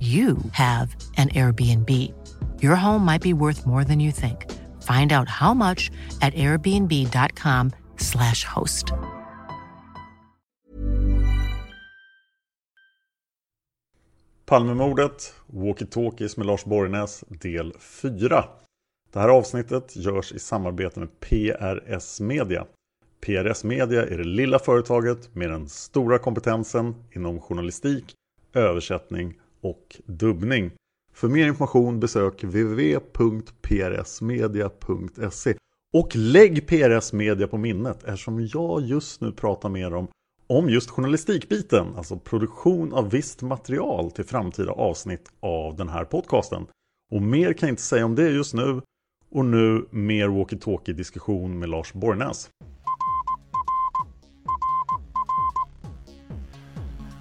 you have an Airbnb. Your home might be worth more than you think. Find out how much at airbnb.com/slash host. Palmemordet, Walkie-Talkies med Lars Borgnäs, del 4. Det här avsnittet görs i samarbete med PRS Media. PRS Media är det lilla företaget med den stora kompetensen inom journalistik, översättning och dubbning. För mer information besök www.prsmedia.se och lägg PRS Media på minnet eftersom jag just nu pratar med dem om just journalistikbiten, alltså produktion av visst material till framtida avsnitt av den här podcasten. Och mer kan jag inte säga om det just nu. Och nu mer walkie-talkie diskussion med Lars Borgnäs.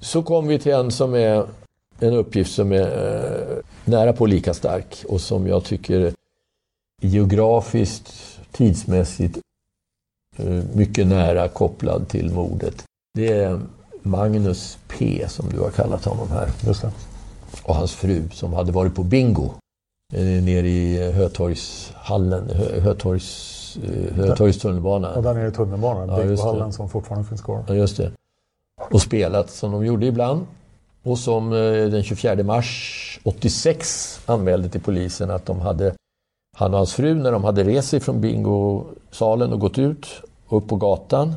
Så kom vi till en som är en uppgift som är eh, nära på lika stark och som jag tycker geografiskt, tidsmässigt eh, mycket nära kopplad till mordet. Det är Magnus P som du har kallat honom här. Just det. Och hans fru som hade varit på bingo eh, nere i Hötorgshallen, Hö, Hötorgs, eh, Hötorgs tunnelbana. Och där nere i tunnelbanan, Ja, bingohallen som fortfarande finns kvar. Ja, just det. Och spelat som de gjorde ibland. Och som eh, den 24 mars 86 anmälde till polisen att de hade, han och hans fru, när de hade rest sig från bingosalen och gått ut upp på gatan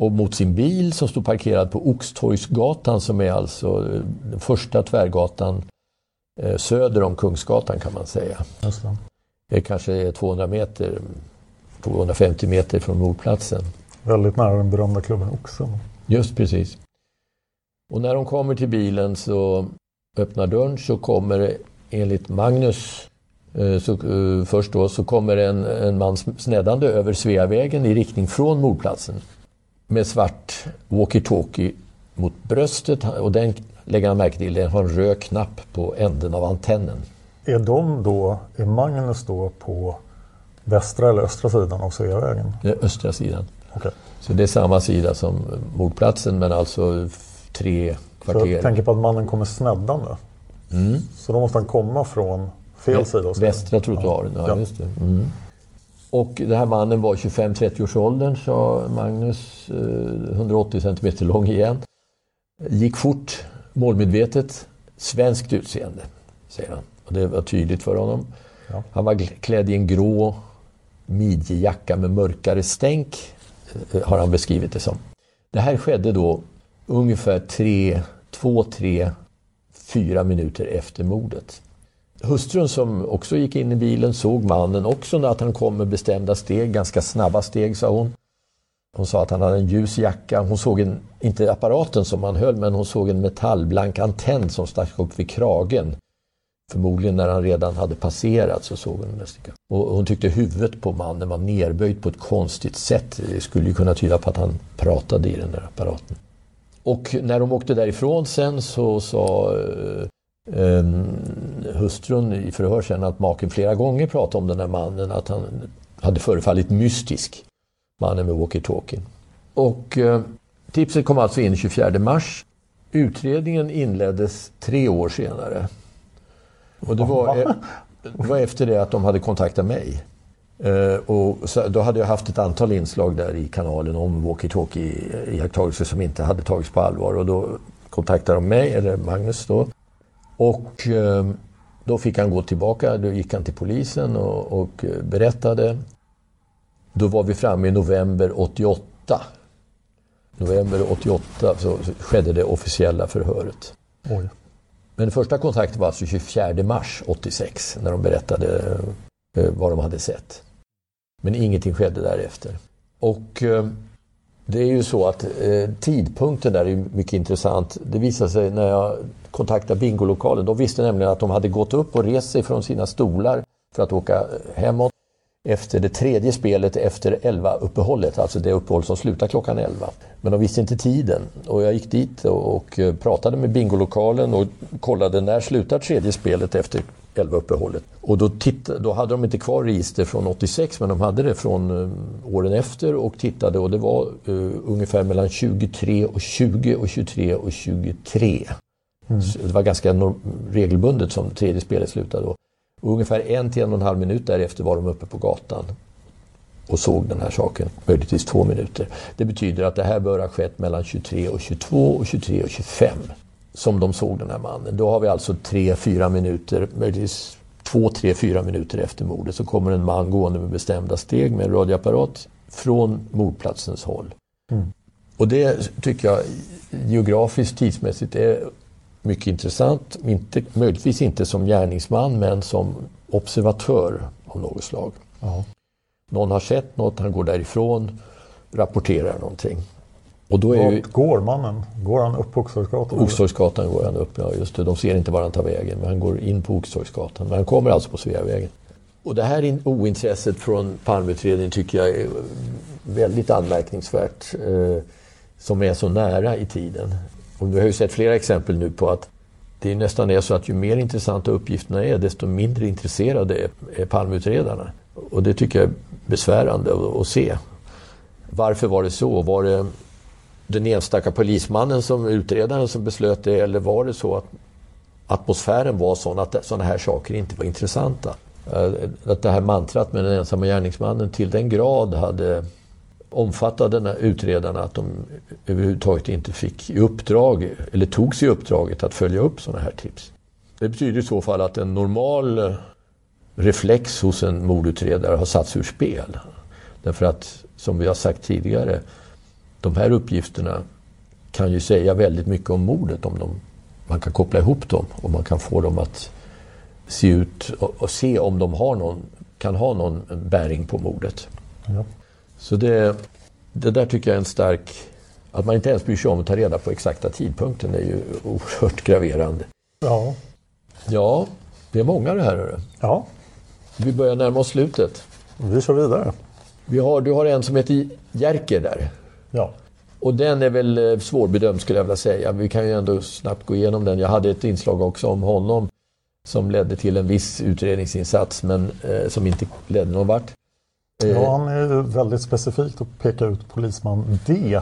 och mot sin bil som stod parkerad på Oxtorgsgatan som är alltså eh, den första tvärgatan eh, söder om Kungsgatan kan man säga. Det. Det är kanske 200 meter, 250 meter från mordplatsen. Väldigt nära den berömda klubben Oxen. Just precis. Och när de kommer till bilen så öppnar dörren så kommer enligt Magnus eh, så, eh, först då så kommer en, en man snäddande över Sveavägen i riktning från mordplatsen med svart walkie-talkie mot bröstet och den lägger han märke till, den har en röd knapp på änden av antennen. Är de då, är Magnus då på västra eller östra sidan av Sveavägen? Det är östra sidan. Okej. Så det är samma sida som mordplatsen men alltså tre Så kvarter. jag tänker på att mannen kommer sneddande. Mm. Så då måste han komma från fel sida. Västra trottoaren, ja, Ja. just det. Mm. Och den här mannen var 25-30 års åldern, sa Magnus, eh, 180 centimeter lång igen. Gick fort, målmedvetet, svenskt utseende, säger han. Och det var tydligt för honom. Ja. Han var klädd i en grå midjejacka med mörkare stänk, eh, Eh, har han beskrivit det som. Det här skedde då ungefär tre, två, tre, fyra minuter efter mordet. Hustrun som också gick in i bilen såg mannen också när att han kom med bestämda steg, ganska snabba steg sa hon. Hon sa att han hade en ljus jacka. Hon såg en, inte apparaten som han höll, men hon såg en metallblank antenn som stack upp vid kragen. Förmodligen när han redan hade passerat så såg hon den där stickan. Och hon tyckte huvudet på mannen var nerböjt på ett konstigt sätt. Det skulle ju kunna tyda på att han pratade i den där apparaten. Och när de åkte därifrån sen så sa eh, hustrun i förhör sen att maken flera gånger pratade om den där mannen, att han hade förefallit mystisk. Mannen med walkie-talkie. Och eh, tipset kom alltså in 24 mars. Utredningen inleddes tre år senare. Och det var, e- det var efter det att de hade kontaktat mig. Eh, och så, då hade jag haft ett antal inslag där i kanalen om walkie-talkie-iakttagelser som inte hade tagits på allvar. Och då kontaktade de mig, eller Magnus då. Och eh, då fick han gå tillbaka, då gick han till polisen och, och berättade. Då var vi framme i november 88. November 88 så skedde det officiella förhöret. Oj. Men första kontakten var alltså 24 mars 86 när de berättade eh, vad de hade sett. Men ingenting skedde därefter. Och eh, det är ju så att eh, tidpunkten där är mycket intressant. Det visade sig när jag kontaktade bingolokalen. De visste nämligen att de hade gått upp och rest sig från sina stolar för att åka hemåt efter det tredje spelet efter 11-uppehållet, alltså det uppehåll som slutar klockan 11. Men de visste inte tiden och jag gick dit och pratade med bingolokalen och kollade när slutar tredje spelet efter 11-uppehållet. Och då, tittade, då hade de inte kvar register från 86 men de hade det från uh, åren efter och tittade och det var uh, ungefär mellan 23 och 20 och 23 och 23. Mm. det var ganska regelbundet som tredje spelet slutade då. Och ungefär en till en och en halv minut därefter var de uppe på gatan och såg den här saken, möjligtvis två minuter. Det betyder att det här bör ha skett mellan 23 och 22 och 23 och 25 som de såg den här mannen. Då har vi alltså tre, fyra minuter, möjligtvis två, tre, fyra minuter efter mordet så kommer en man gående med bestämda steg med en radioapparat från mordplatsens håll. Mm. Och det tycker jag geografiskt, tidsmässigt är mycket intressant. Inte, möjligtvis inte som gärningsman men som observatör av något slag. Ja. Någon har sett något, han går därifrån, rapporterar någonting. Och då är ju... går mannen? Går han upp på Oxtorgsgatan? Oxtorgsgatan går han upp, ja just det. De ser inte var han tar vägen, men han går in på Oxtorgsgatan. Men han kommer alltså på Sveavägen. Och det här ointresset från Palmeutredningen tycker jag är väldigt anmärkningsvärt. Eh, som är så nära i tiden. Och vi har ju sett flera exempel nu på att det nästan är så att ju mer intressanta uppgifterna är, desto mindre intresserade är, är palmutredarna. Och det tycker jag är besvärande att, att se. Varför var det så? Var det den enstaka polismannen som utredaren som beslöt det eller var det så att atmosfären var sån att sådana här saker inte var intressanta? Eh, att det här mantrat med den ensamma gärningsmannen till den grad hade omfattade utredarna att de överhuvudtaget inte fick i uppdrag, eller tog sig uppdraget att följa upp sådana här tips. Det betyder i så fall att en normal reflex hos en mordutredare har satts ur spel. Därför att, som vi har sagt tidigare, de här uppgifterna kan ju säga väldigt mycket om mordet om de, man kan koppla ihop dem och man kan få dem att se ut och, och se om de har någon, kan ha någon bäring på mordet. Ja. Så det, det där tycker jag är en stark... Att man inte ens bryr sig om att ta reda på exakta tidpunkten är ju oerhört graverande. Ja. Ja, det är många det här. Hörru. Ja. Vi börjar närma oss slutet. Vi kör vidare. Vi har, du har en som heter Jerker där. Ja. Och den är väl eh, svårbedömd skulle jag vilja säga. Vi kan ju ändå snabbt gå igenom den. Jag hade ett inslag också om honom som ledde till en viss utredningsinsats men eh, som inte ledde någon vart. Ja, eh, han är väldigt specifikt att peka ut polisman D.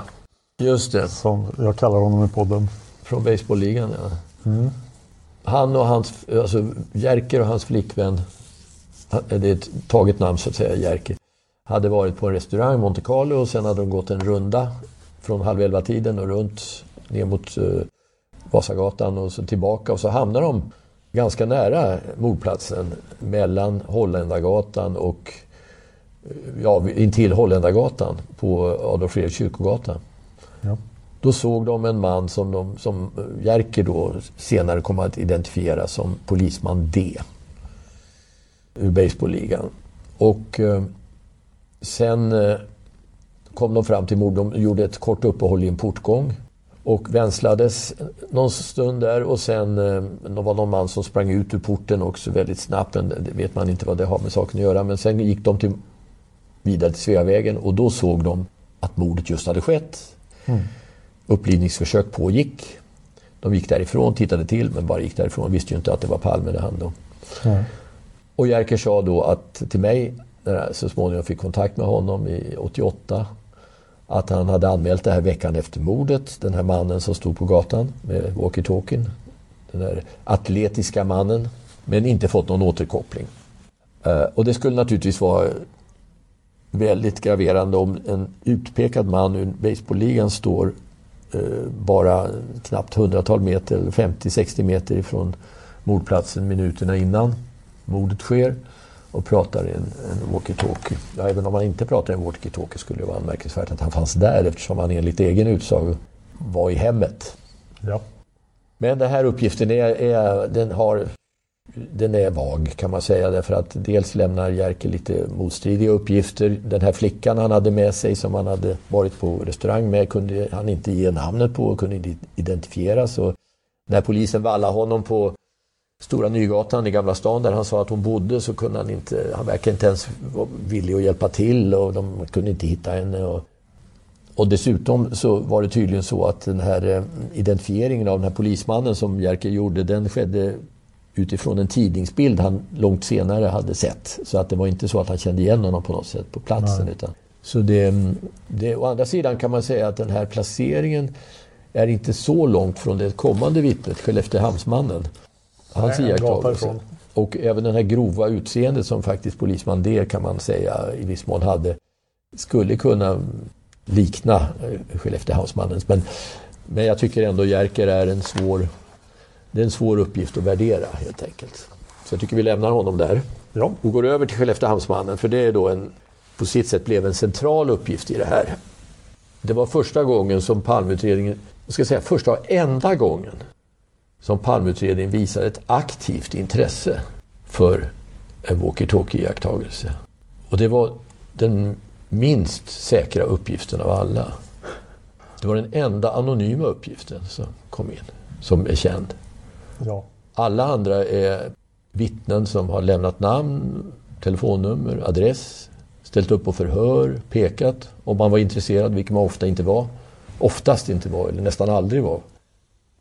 Just det. Som jag kallar honom i podden. Från baseballligan, ja. Mm. Han och hans, alltså Jerker och hans flickvän, det är ett taget namn så att säga, Jerker, hade varit på en restaurang, Monte Carlo, och sen hade de gått en runda från halv elva-tiden och runt ner mot uh, Vasagatan och så tillbaka och så hamnar de ganska nära mordplatsen mellan Holländargatan och ja, intill Holländargatan på Adolf Fredriks kyrkogata. Ja. Då såg de en man som, de, som Jerker då senare kom att identifiera som polisman D. Ur baseballligan. Och eh, sen eh, kom de fram till mord. De gjorde ett kort uppehåll i en portgång. och vänslades någon stund där och sen eh, det var någon man som sprang ut ur porten också väldigt snabbt. Men det vet man inte vad det har med saken att göra. Men sen gick de till, vidare till Sveavägen och då såg de att mordet just hade skett. Mm. Upplivningsförsök pågick. De gick därifrån, tittade till men bara gick därifrån. De visste ju inte att det var Palme det handlade om. Mm. Och Jerker sa då att till mig, när jag så småningom fick kontakt med honom i 88, att han hade anmält det här veckan efter mordet. Den här mannen som stod på gatan med walkie-talkien. Den där atletiska mannen. Men inte fått någon återkoppling. Uh, och det skulle naturligtvis vara väldigt graverande om en utpekad man ur baseballligan står uh, bara knappt hundratal meter, 50-60 meter ifrån mordplatsen minuterna innan mordet sker och pratar i en, en walkie-talkie. Ja, även om han inte pratar i en walkie-talkie skulle det vara anmärkningsvärt att han fanns där eftersom han enligt egen utsago var i hemmet. Ja. Men den här uppgiften är, är, den har, den är vag kan man säga därför att dels lämnar Jerker lite motstridiga uppgifter. Den här flickan han hade med sig som han hade varit på restaurang med kunde han inte ge namnet på och kunde inte identifieras. Och när polisen vallade honom på Stora Nygatan i Gamla stan där han sa att hon bodde så kunde han inte, han verkade inte ens vara villig att hjälpa till och de kunde inte hitta henne. Och, och dessutom så var det tydligen så att den här eh, identifieringen av den här polismannen som Jerker gjorde, den skedde utifrån en tidningsbild han långt senare hade sett. Så att det var inte så att han kände igen honom på något sätt på platsen. Utan, så det, det, å andra sidan kan man säga att den här placeringen är inte så långt från det kommande vittnet, Skelleftehamnsmannen. Hans iakttagelse. Och även den här grova utseendet som faktiskt polisman D kan man säga i viss mån hade skulle kunna likna eh, Skelleftehamnsmannens. Men, men jag tycker ändå Jerker är en svår, det är en svår uppgift att värdera helt enkelt. Så jag tycker vi lämnar honom där. Ja. Och går över till Skelleftehamnsmannen för det är då en, på sitt sätt blev en central uppgift i det här. Det var första gången som Palmeutredningen, jag ska säga första och enda gången som Palmeutredningen visar ett aktivt intresse för en walkie-talkie-iakttagelse. Och det var den minst säkra uppgiften av alla. Det var den enda anonyma uppgiften som kom in, som är känd. Ja. Alla andra är vittnen som har lämnat namn, telefonnummer, adress, ställt upp på förhör, pekat om man var intresserad, vilket man ofta inte var. Oftast inte var, eller nästan aldrig var.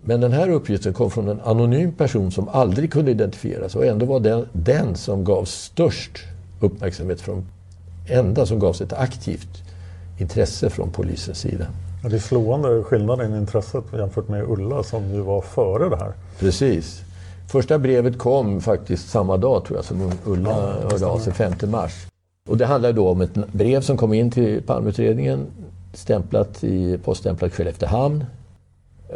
Men den här uppgiften kom från en anonym person som aldrig kunde identifieras och ändå var den, den som gav störst uppmärksamhet från enda som gavs ett aktivt intresse från polisens sida. Det är slående skillnaden i intresset jämfört med Ulla som ju var före det här. Precis. Första brevet kom faktiskt samma dag tror jag som Ulla ja, hörde av sig, 5 mars. Och det handlar då om ett brev som kom in till Palmeutredningen stämplat i poststämplat Skelleftehamn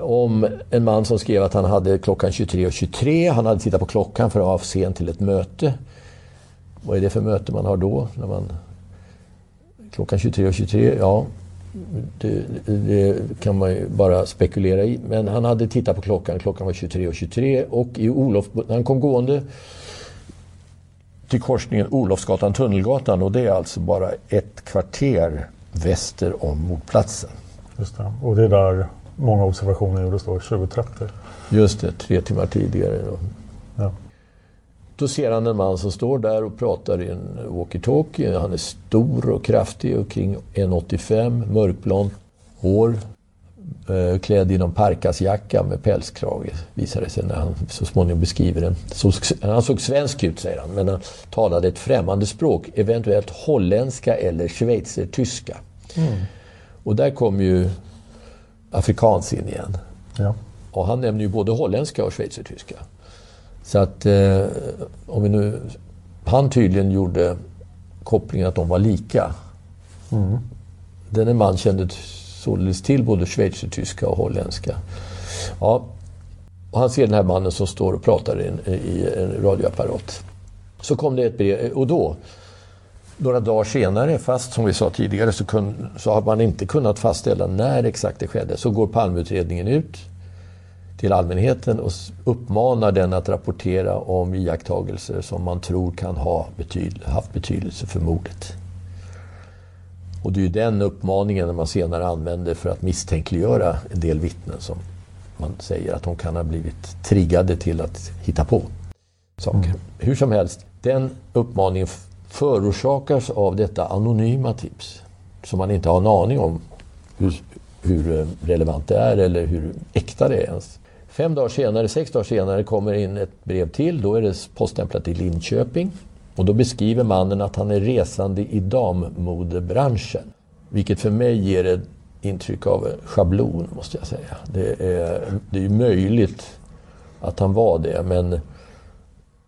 om en man som skrev att han hade klockan 23.23. 23. Han hade tittat på klockan för att vara sen till ett möte. Vad är det för möte man har då? När man, klockan 23.23, 23, ja. Det, det, kan man ju bara spekulera i. Men han hade tittat på klockan. Klockan var 23.23 23, och i Olof, han kom gående till korsningen Olofsgatan-Tunnelgatan och det är alltså bara ett kvarter väster om mordplatsen. Just det. Och det är där många observationer gjordes då, 2030. Just det, tre timmar tidigare. Då. Ja. Då ser han en man som står där och pratar i en walkie-talkie. Han är stor och kraftig och kring 1,85, mörkblont hår. Eh, klädd i någon parkasjacka med pälskrage, visar det sig när han så småningom beskriver den. Så, han såg svensk ut, säger han, men han talade ett främmande språk. Eventuellt holländska eller schweizertyska. Mm. Och där kom ju afrikans in igen. Ja. Och han nämner ju både holländska och schweizertyska. Så att eh, om vi nu... Han tydligen gjorde kopplingen att de var lika. Mm. Denne man kände således till både schweizertyska och holländska. Ja, och han ser den här mannen som står och pratar i en, i en radioapparat. Så kom det ett brev, och då några dagar senare, fast som vi sa tidigare, så, kun, så har man inte kunnat fastställa när exakt det skedde. Så går Palmeutredningen ut till allmänheten och uppmanar den att rapportera om iakttagelser som man tror kan ha betyd, haft betydelse för mordet. Och det är ju den uppmaningen man senare använder för att misstänkliggöra en del vittnen som man säger att de kan ha blivit triggade till att hitta på saker. Mm. Hur som helst, den uppmaningen förorsakas av detta anonyma tips som man inte har en aning om hur, hur eh, relevant det är eller hur äkta det är ens. Fem dagar senare, sex dagar senare kommer in ett brev till. Då är det poststämplat i Linköping. Och då beskriver mannen att han är resande i dammodebranschen. Vilket för mig ger ett intryck av schablon, måste jag säga. Det är, det är möjligt att han var det, men...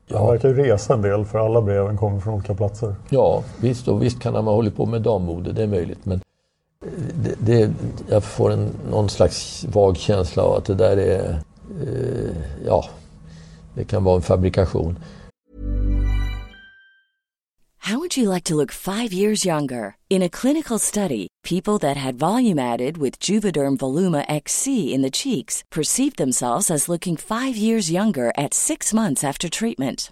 Ja. Han verkar ju resa en del, för alla breven kommer från olika platser. Ja, visst. Och visst kan han ha hållit på med dammode, det är möjligt. Men det, det, jag får en, någon slags vag känsla av att det där är... Eh, ja, det kan vara en fabrikation. How would you like to look five years younger? In a clinical study, people that had volume added with Juvederm Voluma XC in the cheeks perceived themselves as looking five years younger at six months after treatment.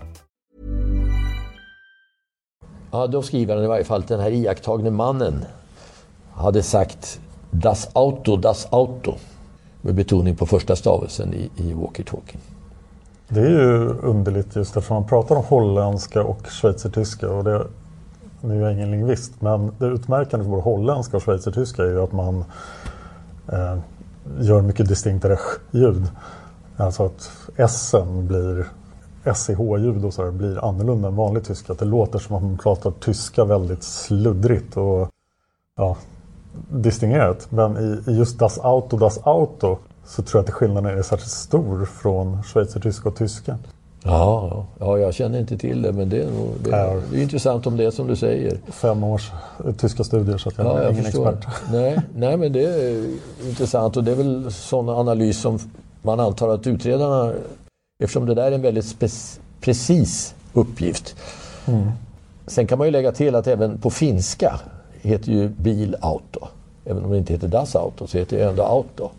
Ja, då skriver han i varje fall att den här iakttagne mannen hade sagt Das Auto, Das Auto. Med betoning på första stavelsen i, i walkie-talkie. Det är ju underligt just eftersom man pratar om holländska och schweizertyska. Och det, nu är jag ingen lingvist, men det utmärkande för både holländska och schweizertyska är ju att man eh, gör mycket distinktare ljud. Alltså att S blir SCH-ljud och så här blir annorlunda än vanlig tyska. Att det låter som att man pratar tyska väldigt sluddrigt och ja, distingerat. Men i, i just Das Auto, Das Auto så tror jag att skillnaden är särskilt stor från schweizertyska och tyska. Ja, ja, jag känner inte till det men det är, nog, det, är, det är intressant om det är som du säger. Fem års tyska studier så att jag ja, är jag ingen förstår. expert. Nej, nej, men det är intressant och det är väl sån analys som man antar att utredarna Eftersom det där är en väldigt precis uppgift. Mm. Sen kan man ju lägga till att även på finska heter ju bil auto. Även om det inte heter Das Auto så heter det ändå Auto.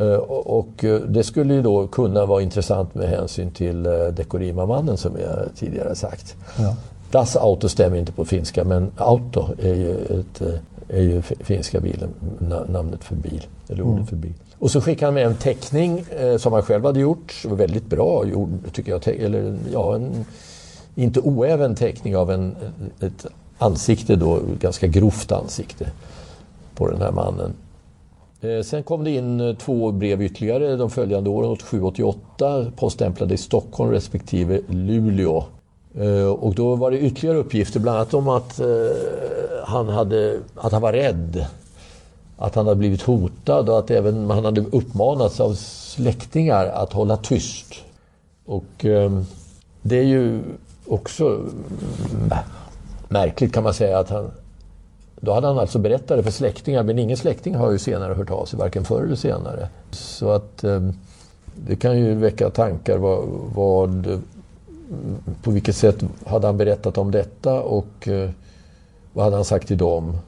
Uh, och, uh, det skulle ju då kunna vara intressant med hänsyn till uh, Dekorima-mannen som jag tidigare sagt. Ja. Das Auto stämmer inte på finska men Auto är ju, ett, är ju finska bilen, namnet för bil. Eller ordet mm. för bil. Och så skickade han med en teckning eh, som han själv hade gjort. Det var väldigt bra gjord, tycker jag. Eller, ja, en inte oäven teckning av en, ett ansikte då, ganska grovt ansikte på den här mannen. Eh, sen kom det in eh, två brev ytterligare de följande åren, 87-88, poststämplade i Stockholm respektive Luleå. Eh, och då var det ytterligare uppgifter, bland annat om att, eh, han, hade, att han var rädd att han hade blivit hotad och att även han hade uppmanats av släktingar att hålla tyst. Och eh, det är ju också märkligt kan man säga att han då hade han alltså berättat det för släktingar men ingen släkting har ju senare hört av sig, varken förr eller senare. Så att eh, det kan ju väcka tankar vad, vad, på vilket sätt hade han berättat om detta och eh, vad hade han sagt till dem?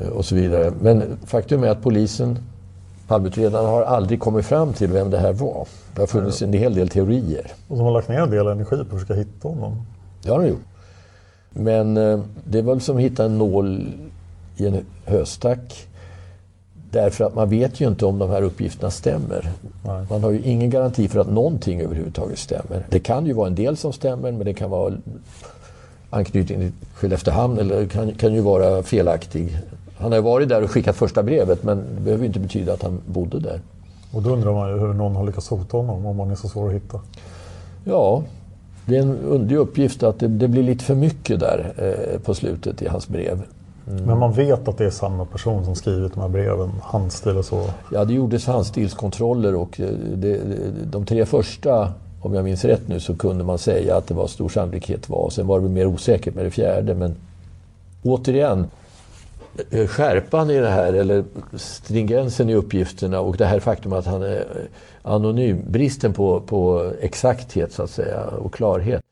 Eh, och så vidare. Men faktum är att polisen, Palmeutredarna, har aldrig kommit fram till vem det här var. Det har funnits en hel del teorier. Och de har lagt ner en del energi på att försöka hitta honom. Det har de gjort. Men eh, det var som att hitta en nål i en höstack. Därför att man vet ju inte om de här uppgifterna stämmer. Nej. Man har ju ingen garanti för att någonting överhuvudtaget stämmer. Det kan ju vara en del som stämmer men det kan vara anknytning till Skelleftehamn eller kan, kan ju vara felaktig. Han har ju varit där och skickat första brevet men det behöver inte betyda att han bodde där. Och då undrar man ju hur någon har lyckats hota honom om han är så svår att hitta. Ja, det är en underlig uppgift att det, det blir lite för mycket där eh, på slutet i hans brev. Mm. Men man vet att det är samma person som skrivit de här breven, handstil och så? Ja, det gjordes handstilskontroller och eh, det, de tre första, om jag minns rätt nu, så kunde man säga att det var stor sannolikhet var. Sen var det mer osäkert med det fjärde. Men återigen, skärpan i det här, eller stringensen i uppgifterna och det här faktum att han är anonym, bristen på, på exakthet så att säga och klarhet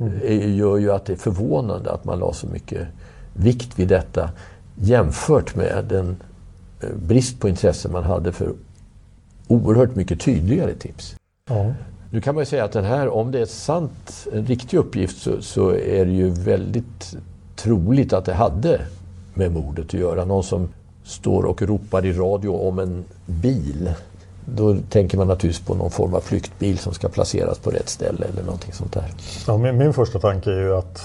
mm. gör ju att det är förvånande att man la så mycket vikt vid detta jämfört med den eh, brist på intresse man hade för oerhört mycket tydligare tips. Ja. Nu kan man ju säga att den här, om det är sant, en riktig uppgift så, så är det ju väldigt troligt att det hade med mordet att göra. Någon som står och ropar i radio om en bil då tänker man naturligtvis på någon form av flyktbil som ska placeras på rätt ställe eller någonting sånt där. Ja, min, min första tanke är ju att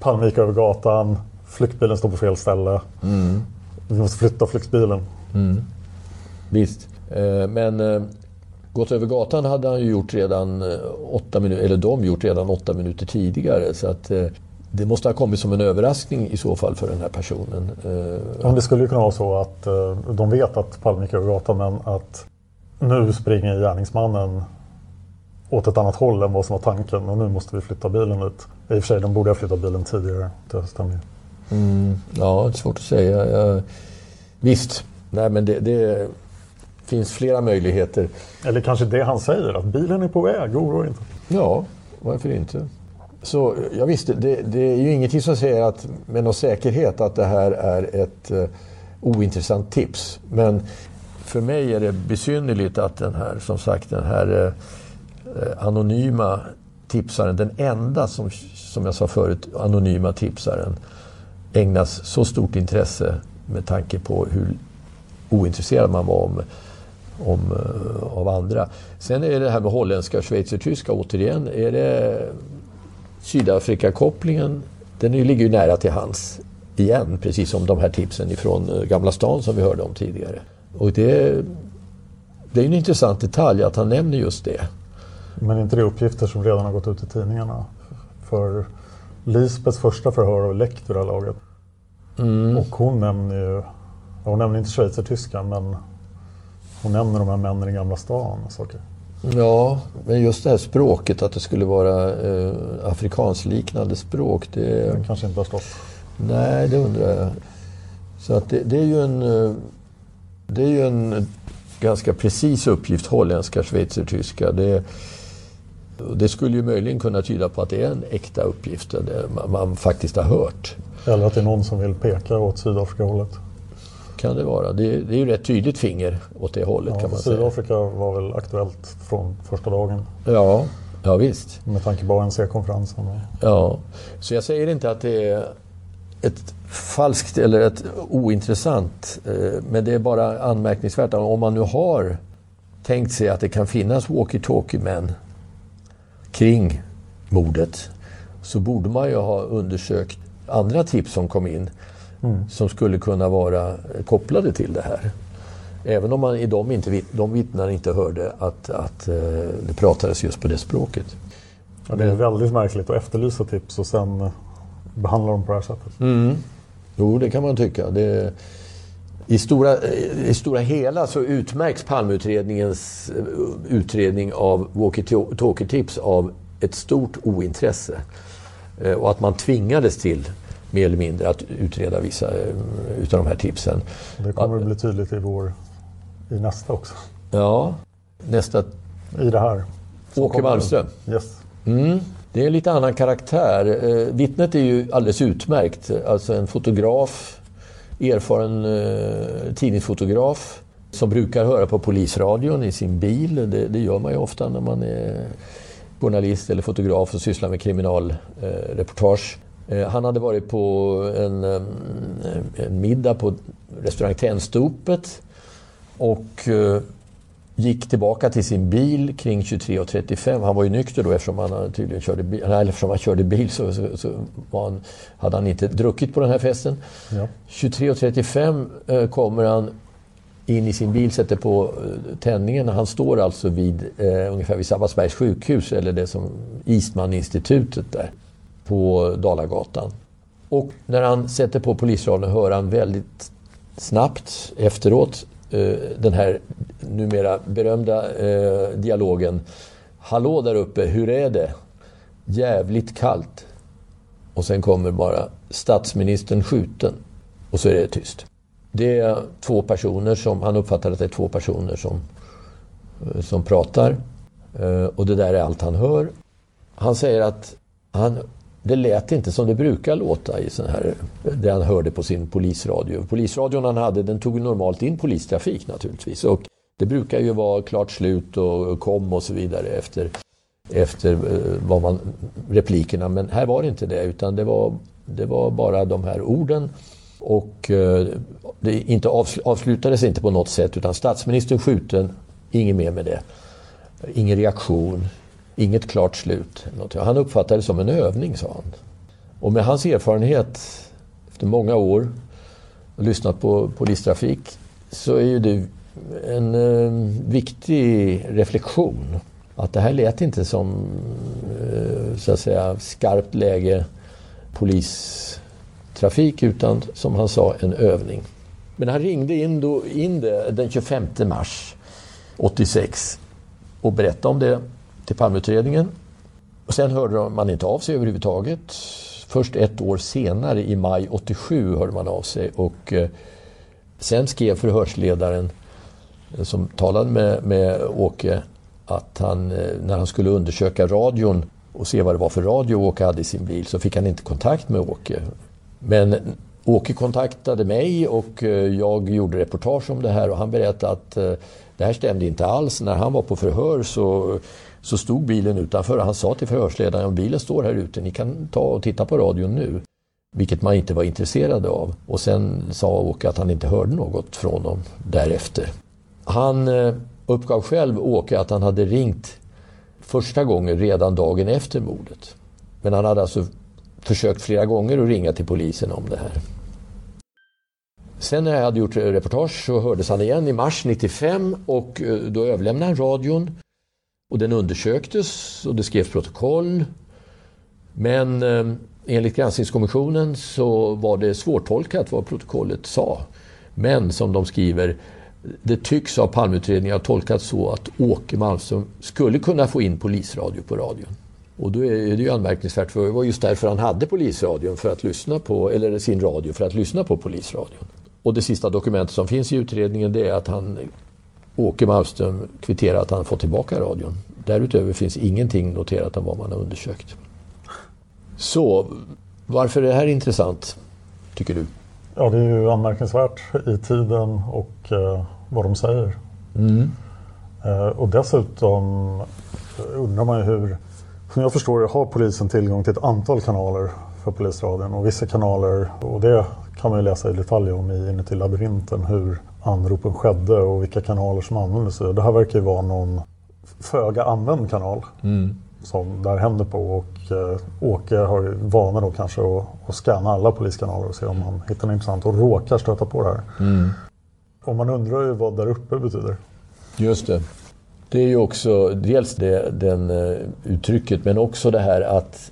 Palme gick över gatan, flyktbilen står på fel ställe. Mm. Vi måste flytta flyktbilen. Mm. Visst. Eh, men eh, gått över gatan hade han ju gjort redan eh, åtta minuter, eller de gjort redan åtta minuter tidigare. Så att det måste ha kommit som en överraskning i så fall för den här personen. Ja, det skulle ju kunna vara så att de vet att Palme gick över gatan men att nu springer gärningsmannen åt ett annat håll än vad som var tanken och nu måste vi flytta bilen dit. I och för sig, de borde ha flyttat bilen tidigare. Det stämmer mm, Ja, det är svårt att säga. Jag, visst, nej men det, det, finns flera möjligheter. Eller kanske det han säger, att bilen är på väg, oroa inte. Ja, varför inte? Så ja, visst, det, det, är ju ingenting som säger att, med någon säkerhet att det här är ett eh, ointressant tips. Men för mig är det besynnerligt att den här, som sagt, den här eh, eh anonyma tipsaren, den enda som, som jag sa förut, anonyma tipsaren, ägnas så stort intresse med tanke på hur ointresserad man var om, om, eh, av andra. Sen är det det här med holländska och schweizertyska återigen. Är det Sydafrika-kopplingen, den ligger ju nära till hands igen, precis som de här tipsen ifrån uh, Gamla stan som vi hörde om tidigare. Och det, det är en intressant detalj att han nämner just det. Men inte det uppgifter som redan har gått ut i tidningarna? För Lisbets första förhör har läckt vid det här laget. Mm. Och hon nämner ju, hon nämner inte schweizertyska men hon nämner de här männen i Gamla stan och saker. Ja, men just det här språket, att det skulle vara eh, afrikansliknande språk. Det, det kanske inte har stått. Nej, det undrar jag. Så att det, det är ju en, eh, det är ju en ganska precis uppgift, holländska, schweizertyska. Det, det skulle ju möjligen kunna tyda på att det är en äkta uppgift, det man faktiskt har hört. Eller att det är någon som vill peka åt Sydafrika-hållet. Kan det vara. Det är, det är ju rätt tydligt finger åt det hållet ja, kan man Sydafrika säga. var väl aktuellt från första dagen. Ja, ja visst. Med tanke på ANC-konferensen. Ja, så jag säger inte att det är ett falskt eller ett ointressant, eh, men det är bara anmärkningsvärt. Om man nu har tänkt sig att det kan finnas walkie-talkie-män kring mordet så borde man ju ha undersökt andra tips som kom in mm. som skulle kunna vara kopplade till det här. Även om man i dem inte, de vittnen inte hörde att, att eh, det pratades just på det språket. Ja, det är väldigt märkligt att efterlysa tips och sen behandla dem på det här sättet. Mm. Jo, det kan man tycka. Det, I stora, I stora hela så utmärks Palmeutredningens eh, utredning av walkie-talkie-tips av ett stort ointresse. Eh, och att man tvingades till mer eller mindre att utreda vissa eh, utav de här tipsen. Det kommer att bli tydligt i, vår, i nästa också. Ja, nästa... I det här. Åke Malmström. Yes. Mm. Det är en lite annan karaktär. Eh, vittnet är ju alldeles utmärkt. Alltså en fotograf, erfaren eh, tidningsfotograf som brukar höra på polisradion i sin bil. Det, det, gör man ju ofta när man är journalist eller fotograf och sysslar med kriminalreportage. Eh, han hade varit på en, eh, en middag på restaurang Tennstopet och eh, gick tillbaka till sin bil kring 23.35. Han var ju nykter då eftersom han tydligen körde bil. Eller eftersom han körde bil så, så, så han, hade han inte druckit på den här festen. Ja. 23.35 kommer han in i sin bil, sätter på tändningen. Han står alltså vid, eh, ungefär vid Sabbatsbergs sjukhus, eller det som Eastman-institutet där på Dalagatan. Och när han sätter på polisradion hör han väldigt snabbt efteråt eh, den här numera berömda eh, dialogen. Hallå där uppe, hur är det? Jävligt kallt. Och sen kommer bara statsministern skjuten. Och så är det tyst. Det är två personer som, han uppfattar att det är två personer som, eh, som pratar. Eh, och det där är allt han hör. Han säger att han det lät inte som det brukar låta i sån här, det han hörde på sin polisradio. Polisradion han hade den tog normalt in polistrafik naturligtvis. Och det brukar ju vara klart slut och kom och så vidare efter, efter eh, vad man, replikerna. Men här var det inte det utan det var, det var bara de här orden. Och eh, det inte avslutades inte på något sätt utan statsministern skjuten, inget mer med det. Ingen reaktion, Inget klart slut. Han uppfattade det som en övning, sa han. Och med hans erfarenhet efter många år och lyssnat på polistrafik så är ju det en eh, viktig reflektion. Att det här lät inte som eh, så att säga skarpt läge polistrafik utan som han sa en övning. Men han ringde in, då, in det den 25 mars 86 och berättade om det till Palmeutredningen. Och sen hörde man inte av sig överhuvudtaget. Först ett år senare, i maj 87, hörde man av sig. Och eh, sen skrev förhörsledaren eh, som talade med, med Åke att han, eh, när han skulle undersöka radion och se vad det var för radio Åke hade i sin bil så fick han inte kontakt med Åke. Men Åke kontaktade mig och jag gjorde reportage om det här och han berättade att det här stämde inte alls. När han var på förhör så så stod bilen utanför och han sa till förhörsledaren bilen står här ute, ni kan ta och titta på radion nu. Vilket man inte var intresserad av. Och sen sa Åke att han inte hörde något från dem därefter. Han eh, uppgav själv, Åke, att han hade ringt första gången redan dagen efter mordet. Men han hade alltså försökt flera gånger att ringa till polisen om det här. Sen när jag hade gjort reportage så hördes han igen i mars 95 och eh, då överlämnade han radion och den undersöktes och det skrevs protokoll. Men eh, enligt granskningskommissionen så var det svårtolkat vad protokollet sa. Men som de skriver, det tycks av Palmeutredningen ha tolkats så att Åke Malmström skulle kunna få in polisradio på radion. Och då är det ju anmärkningsvärt, för det var just därför han hade polisradion, för att lyssna på, eller sin radio, för att lyssna på polisradion. Och det sista dokumentet som finns i utredningen det är att han Åke Malmström kvitterar att han fått tillbaka radion. Därutöver finns ingenting noterat om vad man har undersökt. Så varför är det här intressant, tycker du? Ja, det är ju anmärkningsvärt i tiden och eh, vad de säger. Mm. Eh, och dessutom undrar man ju hur, som jag förstår det, har polisen tillgång till ett antal kanaler för polisradion och vissa kanaler, och det kan man ju läsa i detalj om i Inuti labyrinten, hur anropen skedde och vilka kanaler som användes. Det här verkar ju vara någon föga använd kanal. Mm. Som det här händer på och eh, Åke har ju vana då kanske att, att scanna alla poliskanaler och se om han hittar något intressant och råkar stöta på det här. Mm. Och man undrar ju vad där uppe betyder. Just det. Det är ju också dels det den, uh, uttrycket men också det här att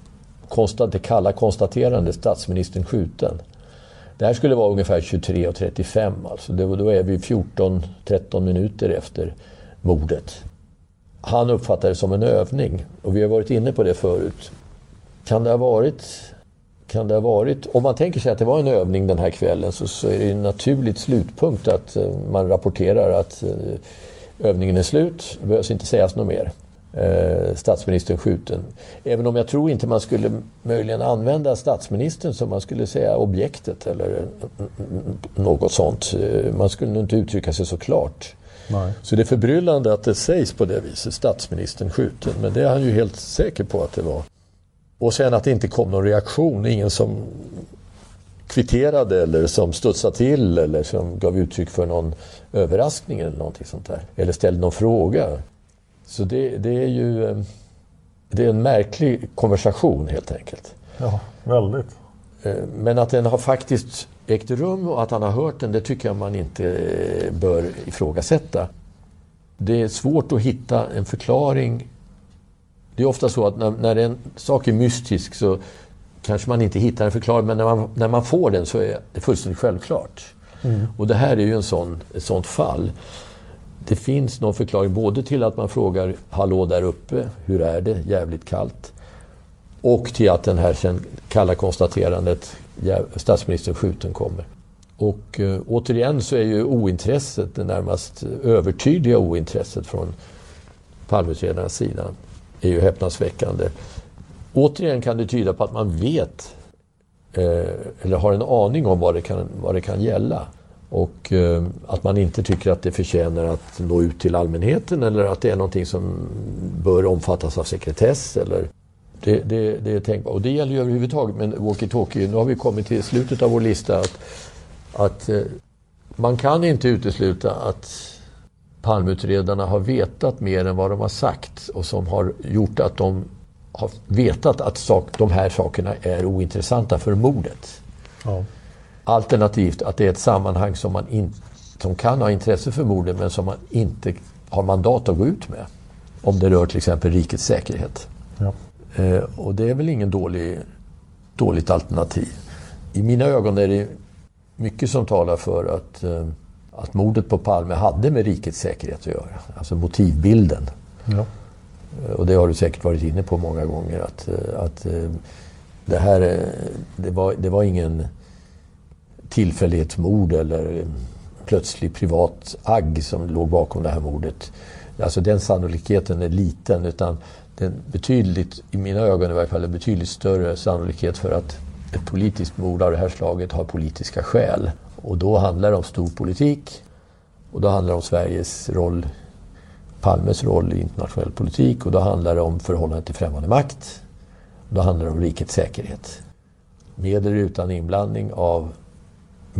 det kalla konstaterandet statsministern skjuten. Det här skulle vara ungefär 23.35 alltså. Då är vi 14-13 minuter efter mordet. Han uppfattar det som en övning och vi har varit inne på det förut. Kan det ha varit kan det ha varit, om man tänker sig att det var en övning den här kvällen så, så är det en naturligt slutpunkt att eh, man rapporterar att eh, övningen är slut. Det behövs inte sägas något mer. Uh, statsministern skjuten. Även om jag tror inte man skulle möjligen använda statsministern som man skulle säga objektet eller något sånt. Man skulle nog inte uttrycka sig så klart. Nej. Så det är förbryllande att det sägs på det viset, statsministern skjuten. Men det är han ju helt säker på att det var. Och sen att det inte kom någon reaktion, ingen som kvitterade eller som studsade till eller som gav uttryck för någon överraskning eller någonting sånt där. Eller ställde någon fråga. Så det, det är ju eh, det är en märklig konversation helt enkelt. Ja, väldigt. Eh, men att den har faktiskt ägt rum och att han har hört den, det tycker jag man inte eh, bör ifrågasätta. Det är svårt att hitta en förklaring det är ofta så att när, när en sak är mystisk så kanske man inte hittar en förklaring, men när man, när man får den så är det fullständigt självklart. Mm. Och det här är ju en sån, ett sånt fall. Det finns någon förklaring både till att man frågar ”Hallå där uppe, hur är det? Jävligt kallt” och till att den här sen kalla konstaterandet ”Statsministern skjuten” kommer. Och eh, återigen så är ju ointresset, det närmast övertydliga ointresset från Palmeutredarnas sida är ju häpnadsväckande. Återigen kan det tyda på att man vet eh, eller har en aning om vad det kan, vad det kan gälla. Och eh, att man inte tycker att det förtjänar att nå ut till allmänheten eller att det är någonting som bör omfattas av sekretess. Eller det, det, det är tänkbart. Och det gäller ju överhuvudtaget. Men walkie-talkie, nu har vi kommit till slutet av vår lista. Att, att eh, man kan inte utesluta att palmutredarna har vetat mer än vad de har sagt och som har gjort att de har vetat att sak, de här sakerna är ointressanta för mordet. Ja. Alternativt att det är ett sammanhang som, man in, som kan ha intresse för mordet men som man inte har mandat att gå ut med. Om det rör till exempel rikets säkerhet. Ja. Eh, och det är väl ingen dålig, dåligt alternativ. I mina ögon är det mycket som talar för att eh, att mordet på Palme hade med rikets säkerhet att göra. Alltså motivbilden. Ja. Och det har du säkert varit inne på många gånger. Att, att det här det var, det var ingen tillfällighetsmord eller plötslig privat agg som låg bakom det här mordet. Alltså den sannolikheten är liten utan den betydligt, i mina ögon i varje fall, en betydligt större sannolikhet för att ett politiskt mord av det här slaget har politiska skäl. Och då handlar det om stor politik och då handlar det om Sveriges roll, Palmes roll i internationell politik och då handlar det om förhållandet till främmande makt. Och då handlar det om rikets säkerhet. Med eller utan inblandning av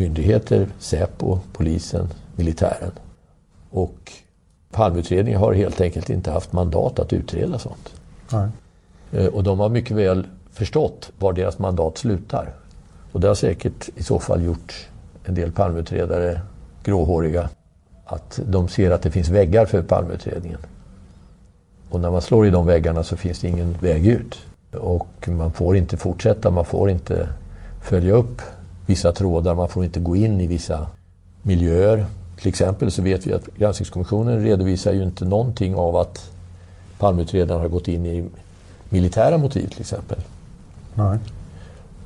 myndigheter, Säpo, polisen, militären. Och Palmeutredningen har helt enkelt inte haft mandat att utreda sånt. Nej. Eh, och de har mycket väl förstått var deras mandat slutar. Och det har säkert i så fall gjort en del palmutredare gråhåriga att de ser att det finns väggar för palmutredningen. Och när man slår i de väggarna så finns det ingen väg ut. Och man får inte fortsätta, man får inte följa upp vissa trådar, man får inte gå in i vissa miljöer. Till exempel så vet vi att Granskningskommissionen redovisar ju inte någonting av att palmutredarna har gått in i militära motiv till exempel. Nej.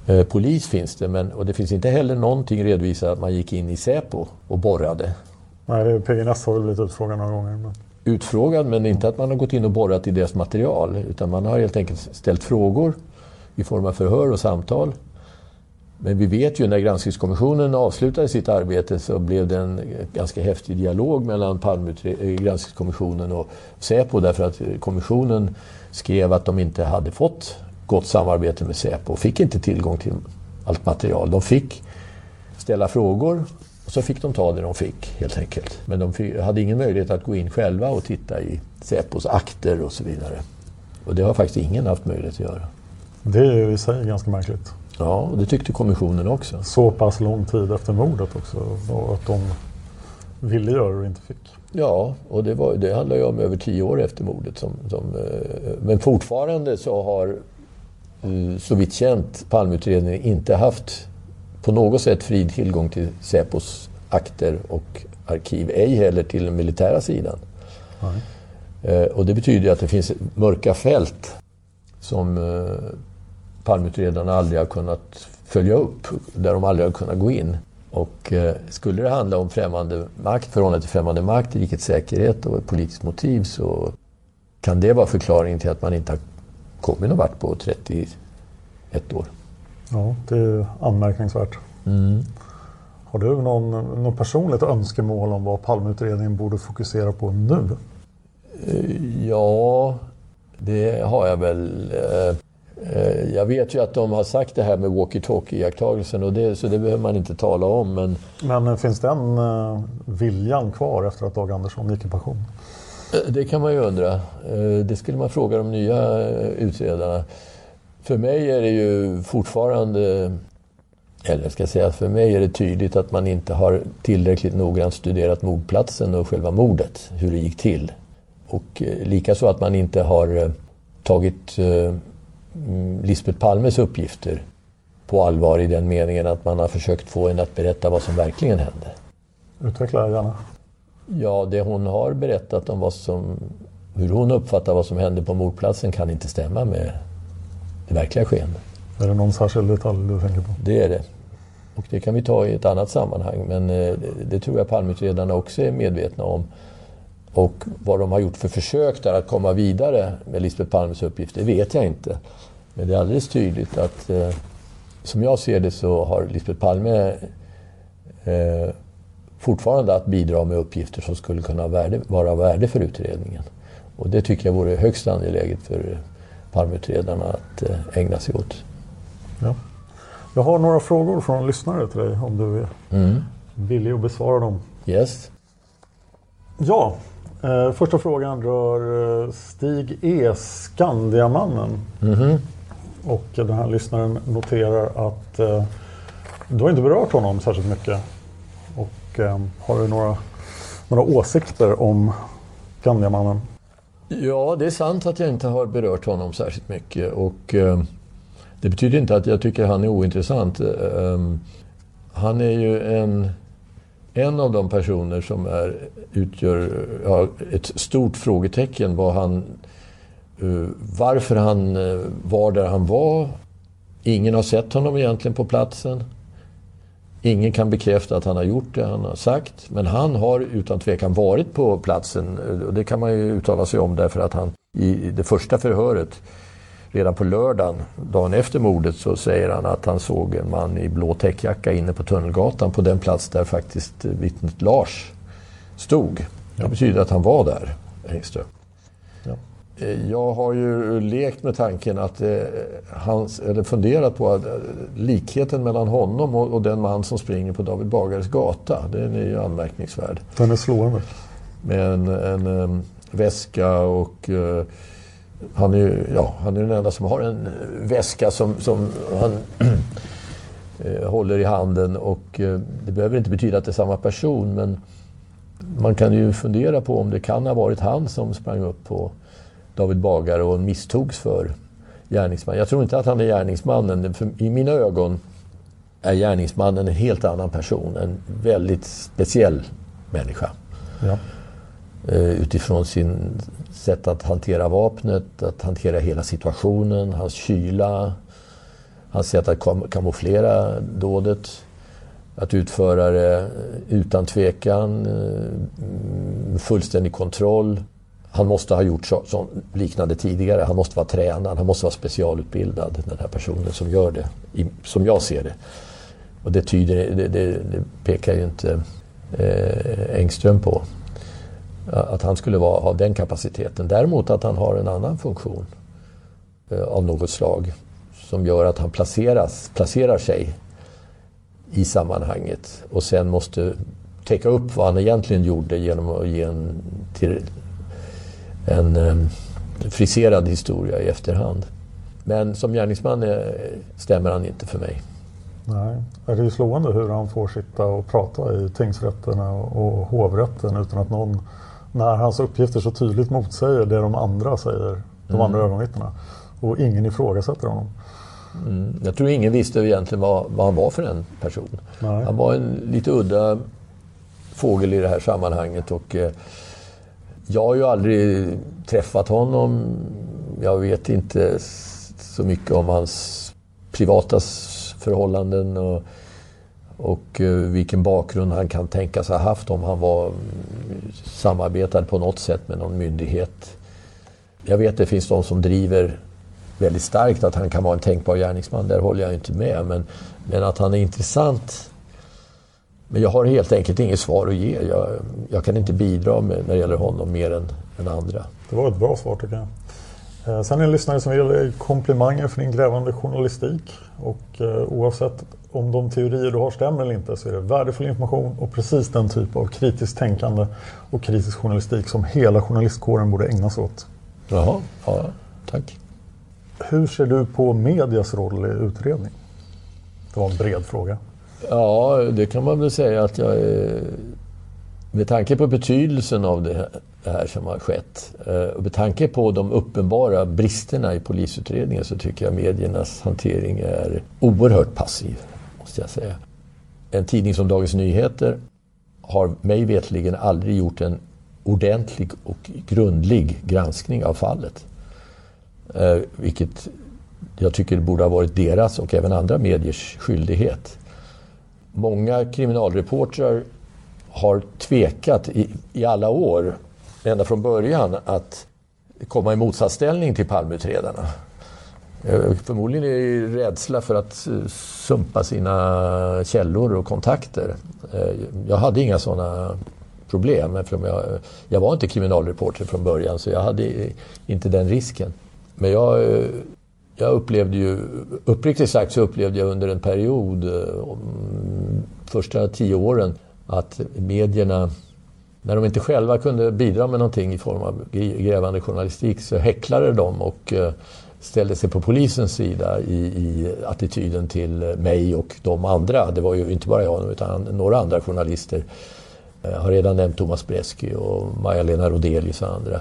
Eh, polis finns det, men, och det finns inte heller någonting redovisat att man gick in i Säpo och borrade. Nej, PGNS har väl blivit utfrågad några gånger. Men... Utfrågad, men inte att man har gått in och borrat i deras material. Utan man har helt enkelt ställt frågor i form av förhör och samtal. Men vi vet ju när granskningskommissionen avslutade sitt arbete så blev det en ganska häftig dialog mellan eh, granskningskommissionen och Säpo därför att kommissionen skrev att de inte hade fått gott samarbete med Säpo och fick inte tillgång till allt material. De fick ställa frågor och så fick de ta det de fick helt enkelt. Men de hade ingen möjlighet att gå in själva och titta i Säpos akter och så vidare. Och det har faktiskt ingen haft möjlighet att göra. Det är ju i sig ganska märkligt. Ja, och det tyckte kommissionen också. Så pass lång tid efter mordet också. Att de ville göra det och inte fick. Ja, och det, var, det handlar ju om över tio år efter mordet. Som, som, eh, men fortfarande så har Eh, så vitt känt Palmeutredningen inte haft på något sätt fri tillgång till Säpos akter och arkiv, ej heller till den militära sidan. Eh, och det betyder att det finns mörka fält som palmutredarna aldrig har kunnat följa upp, där de aldrig har kunnat gå in. Och eh, skulle det handla om främmande makt, förhållande till främmande makt, rikets säkerhet och ett politiskt motiv så kan det vara förklaringen till att man inte har kommit någon vart på 31 år. Ja, det är anmärkningsvärt. Mm. Har du någon, någon personligt önskemål om vad Palmeutredningen borde fokusera på nu? Eh, Ja, det har jag väl. Eh, Jag vet ju att de har sagt det här med walkie-talkie-iakttagelsen och det, så det behöver man inte tala om. Men Men eh, finns den eh, viljan kvar efter att Dag Andersson gick i pension? Eh, Det kan man ju undra. Eh, Det skulle man fråga de nya eh, utredarna. För mig är det ju fortfarande, eller jag ska säga för mig är det tydligt att man inte har tillräckligt noggrant studerat mordplatsen och själva mordet, hur det gick till. Och eh, likaså att man inte har eh, tagit eh, Lisbeth Palmes uppgifter på allvar i den meningen att man har försökt få henne att berätta vad som verkligen hände. Utveckla gärna. Ja, det hon har berättat om vad som, hur hon uppfattar vad som hände på mordplatsen kan inte stämma med det verkliga skeendet. Är det någon särskild detalj du tänker på? Det är det. Och det kan vi ta i ett annat sammanhang. Men eh, det, det tror jag palmutredarna också är medvetna om. Och vad de har gjort för försök där att komma vidare med Lisbeth Palmes uppgift, det vet jag inte. Men det är alldeles tydligt att eh, som jag ser det så har Lisbeth Palme eh, fortfarande att bidra med uppgifter som skulle kunna värde, vara av värde för utredningen. Och det tycker jag vore högst angeläget för palmutredarna att eh, ägna sig åt. Ja. Jag har några frågor från lyssnare till dig om du är Mm. villig att besvara dem. Yes. Ja, första frågan rör eh, Stig E. Skandiamannen. Mhm. Och den här lyssnaren noterar att eh, du har inte berört honom särskilt mycket. Och eh, har du några, några åsikter om Skandiamannen? Ja, det är sant att jag inte har berört honom särskilt mycket. Och eh, det betyder inte att jag tycker han är ointressant. Eh, han är ju en, en av de personer som är, utgör ja, ett stort frågetecken var han, uh, varför han uh, var där han var. Ingen har sett honom egentligen på platsen. Ingen kan bekräfta att han har gjort det han har sagt. Men han har utan tvekan varit på platsen. Och det kan man ju uttala sig om därför att han i det första förhöret redan på lördagen, dagen efter mordet, så säger han att han såg en man i blå täckjacka inne på Tunnelgatan på den plats där faktiskt vittnet Lars stod. Det betyder att han var där, Engström. Eh, Jag har ju lekt med tanken att eh, hans, eller funderat på att eh, likheten mellan honom och, och den man som springer på David Bagares gata, den är ju anmärkningsvärd. Den är slående. Med en, en em, väska och eh, han är ju ja, han är den enda som har en eh, väska som, som han eh, håller i handen och eh, det behöver inte betyda att det är samma person men man kan ju fundera på om det kan ha varit han som sprang upp på David Bagare och misstogs för gärningsman. Jag tror inte att han är gärningsmannen. För I mina ögon är gärningsmannen en helt annan person. En väldigt speciell människa. Ja. Eh, utifrån sin sätt att hantera vapnet, att hantera hela situationen, hans kyla, hans sätt att kam- kamouflera dådet. Att utföra det utan tvekan, eh, fullständig kontroll. Han måste ha gjort så, så, liknande tidigare. Han måste vara tränad, han måste vara specialutbildad, den här personen som gör det, i, som jag ser det. Och det, tyder, det, det, det pekar ju inte eh, Engström på. Eh, att han skulle vara, ha den kapaciteten. Däremot att han har en annan funktion eh, av något slag som gör att han placeras, placerar sig i sammanhanget och sen måste täcka upp vad han egentligen gjorde genom att ge en, till, en eh, friserad historia i efterhand. Men som gärningsman är, stämmer han inte för mig. Nej, det är ju slående hur han får sitta och prata i tingsrätterna och hovrätten utan att någon, när hans uppgifter så tydligt motsäger det de andra säger, de Mm. andra ögonvittnena. Och ingen ifrågasätter honom. Mm. Jag tror ingen visste egentligen vad, vad han var för en person. Nej. Han var en lite udda fågel i det här sammanhanget. Och, eh, jag har ju aldrig träffat honom. Jag vet inte så mycket om hans privata förhållanden och, och eh, vilken bakgrund han kan tänkas ha haft om han var mm, samarbetad på något sätt med någon myndighet. Jag vet att det finns de som driver väldigt starkt att han kan vara en tänkbar gärningsman. Där håller jag inte med. Men, men att han är intressant. Men jag har helt enkelt inget svar att ge. Jag, jag kan inte bidra med, när det gäller honom mer än, än andra. Det var ett bra svar tycker jag. Eh, Sen är det lyssnare som vill ge komplimanger för din grävande journalistik. Och eh, oavsett om de teorier du har stämmer eller inte så är det värdefull information och precis den typ av kritiskt tänkande och kritisk journalistik som hela journalistkåren borde ägna sig åt. Jaha, ja, tack. Hur ser du på medias roll i utredning? Det var en bred fråga. Ja, det kan man väl säga att jag är... Med tanke på betydelsen av det här, det här som har skett eh, och med tanke på de uppenbara bristerna i polisutredningen så tycker jag mediernas hantering är oerhört passiv, måste jag säga. En tidning som Dagens Nyheter har mig vetligen aldrig gjort en ordentlig och grundlig granskning av fallet. Eh, vilket jag tycker borde ha varit deras och även andra mediers skyldighet. Många kriminalreportrar har tvekat i, i alla år, ända från början, att komma i motsatsställning till Palmeutredarna. Eh, förmodligen är det rädsla för att eh, sumpa sina källor och kontakter. Eh, jag hade inga sådana problem eftersom jag, jag var inte kriminalreporter från början så jag hade inte den risken. Men jag, jag upplevde ju, uppriktigt sagt så upplevde jag under en period, första tio åren, att medierna, när de inte själva kunde bidra med någonting i form av grävande journalistik, så häcklade de och eh, ställde sig på polisens sida i, i attityden till eh, mig och de andra. Det var ju inte bara jag, utan några andra journalister. Jag har redan nämnt Thomas Bresky och Maja-Lena Rodelius och andra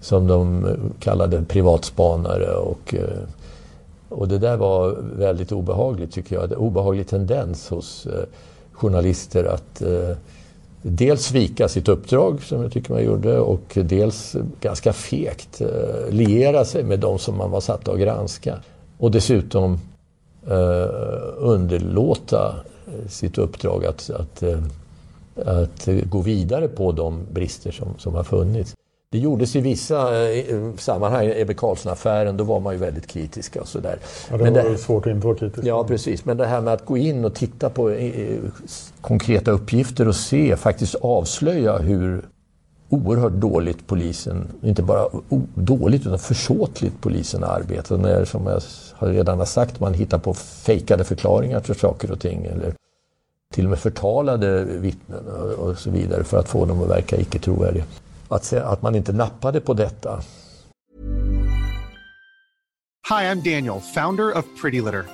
som de kallade privatspanare. Och, och det där var väldigt obehagligt tycker jag. En obehaglig tendens hos journalister att eh, dels svika sitt uppdrag som jag tycker man gjorde och dels ganska fegt eh, liera sig med de som man var satt att granska. Och dessutom eh, underlåta eh, sitt uppdrag att, att, eh, att gå vidare på de brister som, som har funnits. Det gjordes i vissa eh, sammanhang, Ebbe Carlsson-affären, då var man ju väldigt kritiska och sådär. Ja, det var ju svårt att inte vara kritisk. Ja, precis. Men det här med att gå in och titta på eh, konkreta uppgifter och se, faktiskt avslöja hur oerhört dåligt polisen, inte bara dåligt utan försåtligt polisen arbetar. När, som jag har redan har sagt, man hittar på fejkade förklaringar för saker och ting. Eller till och med förtalade vittnen och så vidare för att få dem att verka icke trovärdiga. Att, se, att man inte nappade på detta Hi, I'm Daniel, founder of Pretty Litter.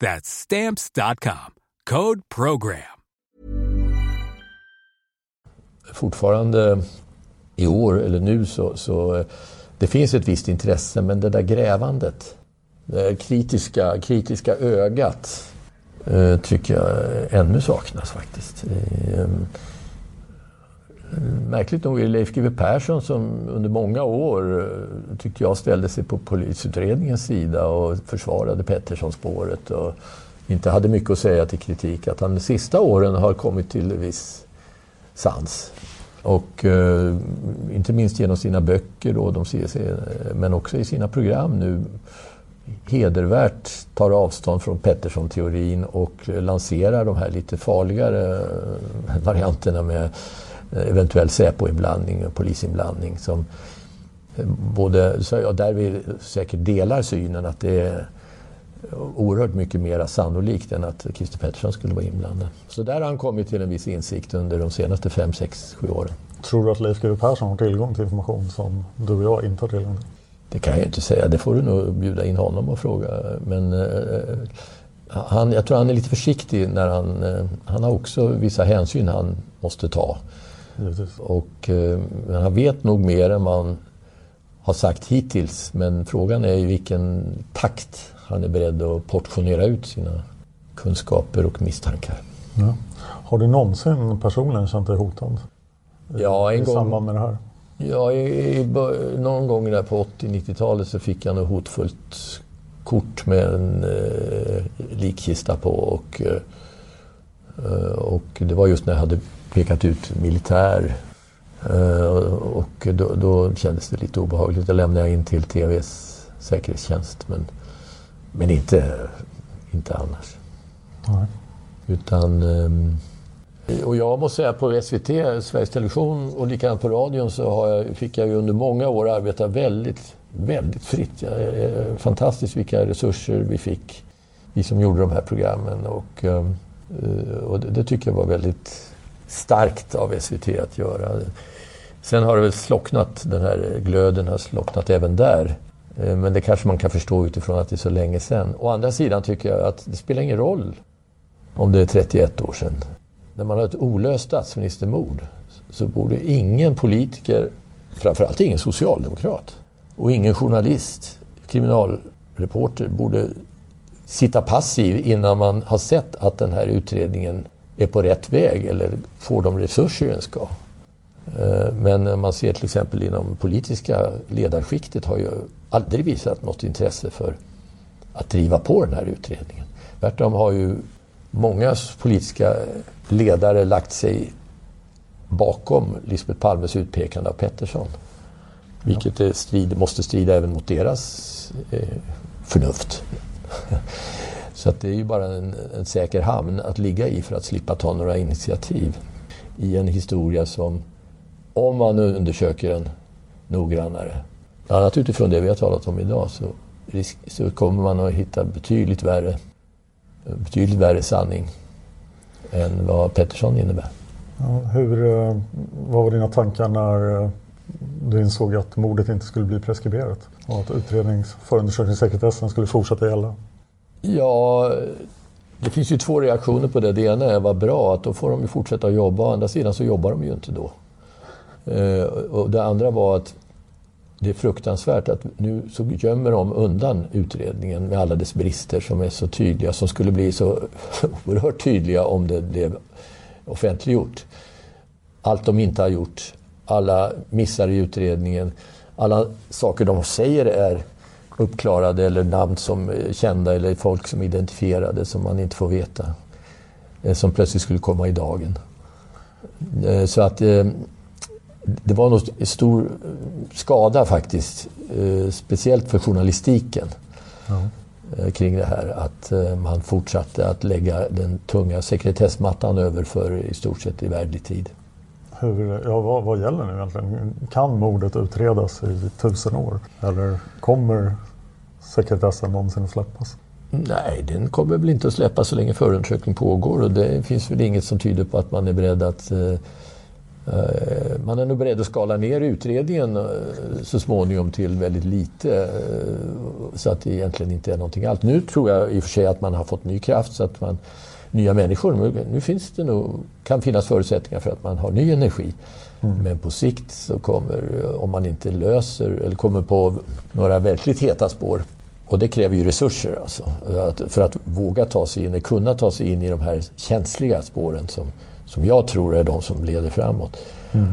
That's Stamps.com. Code PROGRAM. fortfarande i år eller nu så, så eh, det finns ett visst intresse men det där grävandet, det kritiska, kritiska ögat eh, tycker jag ännu saknas faktiskt. Eh, Eh, märkligt nog är det Leif GW Persson som under många år eh, tyckte jag ställde sig på polisutredningens sida och försvarade Pettersson-spåret och inte hade mycket att säga till kritik. Att han de sista åren har kommit till viss sans. Och eh, inte minst genom sina böcker då, de ser, men också i sina program nu hedervärt tar avstånd från Pettersson-teorin och lanserar de här lite farligare eh, varianterna med eventuell Säpo-inblandning och polisinblandning. Som eh, både, jag där vi säkert delar synen att det är oerhört mycket mer sannolikt än att Christer Pettersson skulle vara inblandad. Så där har han kommit till en viss insikt under de senaste fem, sex, sju åren. Tror du att Leif GW Persson har tillgång till information som du och jag inte har tillgång till? Det kan jag inte säga. Det får du nog bjuda in honom och fråga. Men eh, han, jag tror han är lite försiktig när han... Eh, han har också vissa hänsyn han måste ta. Och eh, han vet nog mer än man har sagt hittills. Men frågan är i vilken takt han är beredd att portionera ut sina kunskaper och misstankar. Ja. Har du någonsin personligen känt dig hotad? Ja, en I gång. samband med det här? Ja, i, i, någon gång där på 80-90-talet så fick jag något hotfullt kort med en eh, likkista på. Och, eh, och det var just när jag hade pekat ut militär. Eh, och då, då kändes det lite obehagligt. Då lämnade jag in till TVs säkerhetstjänst. Men, men inte, inte annars. Nej. Utan... ehm, och jag måste säga på SVT, Sveriges Television och likadant på radion så jag, fick jag ju under många år arbeta väldigt, väldigt fritt. Jag, eh, fantastiskt vilka resurser vi fick, vi som gjorde de här programmen. Och, eh, och det, det tycker jag var väldigt starkt av SVT att göra. Sen har det väl slocknat, den här glöden har slocknat även där. Eh, men det kanske man kan förstå utifrån att det är så länge sedan. Å andra sidan tycker jag att det spelar ingen roll om det är 31 år sedan. När man har ett olöst statsministermord så borde ingen politiker, framförallt ingen socialdemokrat och ingen journalist, kriminalreporter, borde sitta passiv innan man har sett att den här utredningen är på rätt väg eller får de resurser den ska. Eh, men man ser till exempel inom politiska ledarskiktet har ju aldrig visat något intresse för att driva på den här utredningen. Tvärtom har ju många politiska ledare lagt sig bakom Lisbeth Palmes utpekande av Pettersson. Vilket strid, måste strida även mot deras eh, förnuft. Så att det är ju bara en, en säker hamn att ligga i för att slippa ta några initiativ i en historia som, om man undersöker den noggrannare, bland annat utifrån det vi har talat om idag, så, risk, så kommer man att hitta betydligt värre, betydligt värre sanning än vad Pettersson innebär. Ja, hur, eh, vad var dina tankar när eh, du insåg att mordet inte skulle bli preskriberat och att utrednings förundersökningssekretessen skulle fortsätta gälla? Ja, det finns ju två reaktioner på det. Det ena är vad bra, att då får de ju fortsätta att jobba. Å andra sidan så jobbar de ju inte då. Eh, och det andra var att det är fruktansvärt att nu så gömmer de undan utredningen med alla dess brister som är så tydliga, som skulle bli så oerhört tydliga om det blev offentliggjort. Allt de inte har gjort, alla missar i utredningen, alla saker de säger är uppklarade eller namn som är kända eller folk som är identifierade som man inte får veta. eh, Som plötsligt skulle komma i dagen. Eh, Så att eh, det var nog stor skada faktiskt, speciellt för journalistiken eh, kring det här. Att man fortsatte att lägga den tunga sekretessmattan över för i stort sett i världlig tid. Hur, ja, vad, vad gäller nu egentligen? Kan mordet utredas i tusen år? Eller kommer sekretessen någonsin att släppas? Nej, den kommer väl inte att släppas så länge förundersökning pågår och det finns väl inget som tyder på att man är beredd att eh, eh man är nog beredd att skala ner utredningen eh, så småningom till väldigt lite eh, så att det egentligen inte är någonting allt. Nu tror jag i och för sig att man har fått ny kraft så att man nya människor. Nu finns det nog, kan finnas förutsättningar för att man har ny energi. Mm. Men på sikt så kommer, om man inte löser eller kommer på några verkligt heta spår och det kräver ju resurser alltså, för att våga ta sig in, kunna ta sig in i de här känsliga spåren som, som jag tror är de som leder framåt. Mm.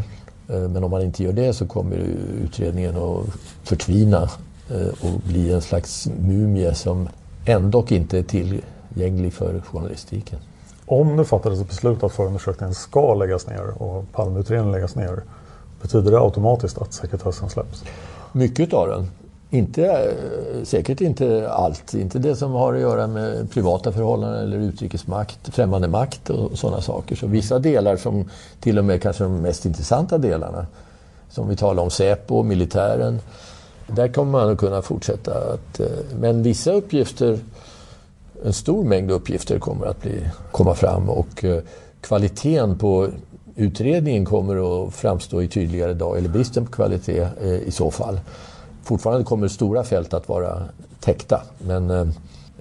Eh, men om man inte gör det så kommer utredningen att förtvina eh, och bli en slags mumie som ändå inte är tillgänglig för journalistiken. Om det fattades ett beslut att förundersökningen ska läggas ner och Palmeutredningen läggas ner, betyder det automatiskt att sekretessen släpps? Mycket av den. Inte, säkert inte allt. Inte det som har att göra med privata förhållanden eller utrikesmakt, främmande makt och sådana saker. Så vissa delar som till och med kanske de mest intressanta delarna, som vi talar om Säpo, militären, där kommer man att kunna fortsätta. Att, eh, men vissa uppgifter, en stor mängd uppgifter kommer att bli, komma fram och eh, kvaliteten på utredningen kommer att framstå i tydligare dag, eller bristen på kvalitet eh, i så fall. Fortfarande kommer stora fält att vara täckta men, eh,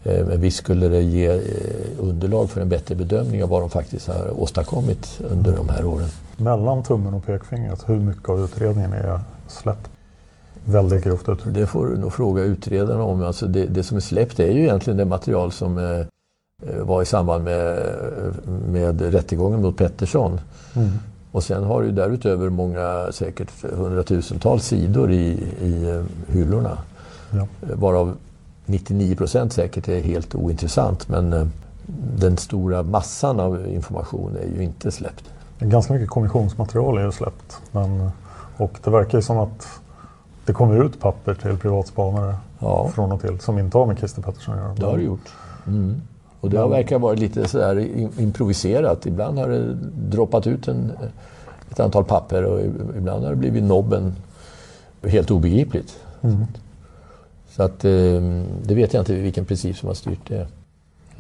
men visst skulle det ge underlag för en bättre bedömning av vad de faktiskt har åstadkommit under de här åren. Mellan tummen och pekfingret, hur mycket av utredningen är släppt? Väldigt grovt uttryckt. Det får du nog fråga utredarna om. Alltså det, det som är släppt är ju egentligen det material som eh, var i samband med, med rättegången mot Pettersson. Mm. Och sen har du därutöver många, säkert hundratusentals sidor i, i eh, hyllorna. Ja. Varav 99 procent säkert är helt ointressant. Men eh, den stora massan av information är ju inte släppt. Ganska mycket kommissionsmaterial är ju släppt. Men, och det verkar ju som att det kommer ut papper till privatspanare ja. från och till som inte har med Christer Pettersson att göra. Det har det gjort. Mm. Och det har verkar varit lite sådär improviserat. Ibland har det droppat ut en, ett antal papper och ibland har det blivit nobben helt obegripligt. Mm. Så att ehm, det vet jag inte vilken princip som har styrt det.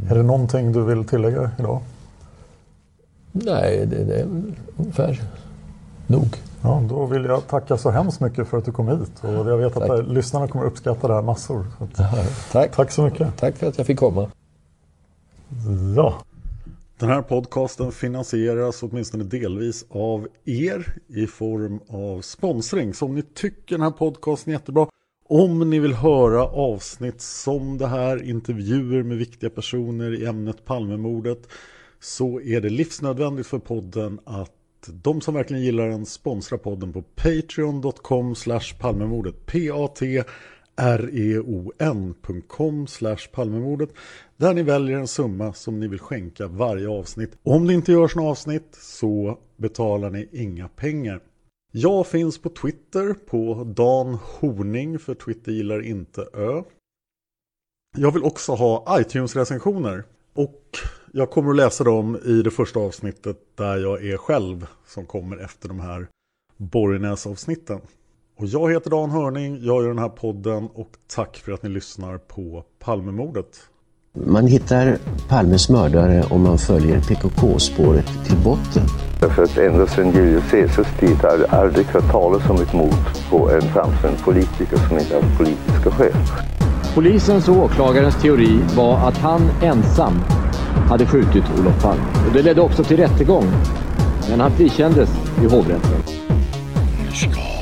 Är det någonting du vill tillägga idag? Nej, det, det är ungefär nog. Ja, då vill jag tacka så hemskt mycket för att du kom hit. Och jag vet att tack. lyssnarna kommer uppskatta det här massor. Ja, tack. tack så mycket. Tack för att jag fick komma. Ja. Den här podcasten finansieras åtminstone delvis av er i form av sponsring. Så om ni tycker den här podcasten är jättebra, om ni vill höra avsnitt som det här, intervjuer med viktiga personer i ämnet Palmemordet, så är det livsnödvändigt för podden att de som verkligen gillar den sponsrar podden på patreon.com slash palmemordet. P-A-T-R-E-O-N.com slash palmemordet där ni väljer en summa som ni vill skänka varje avsnitt. Om det inte görs något avsnitt så betalar ni inga pengar. Jag finns på Twitter på Dan Horning för Twitter gillar inte Ö. Jag vill också ha iTunes-recensioner och jag kommer att läsa dem i det första avsnittet där jag är själv som kommer efter de här Borgnäs-avsnitten. Och jag heter Dan Hörning, jag gör den här podden och tack för att ni lyssnar på Palmemordet. Man hittar Palmes mördare om man följer PKK-spåret till botten. Därför att ända sedan Julius Caesars tid har det aldrig hört talas om ett mord på en framstående politiker som inte haft politiska skäl. Polisens och åklagarens teori var att han ensam hade skjutit Olof Palme. Och det ledde också till rättegång. Men han frikändes i hovrätten. Nu ska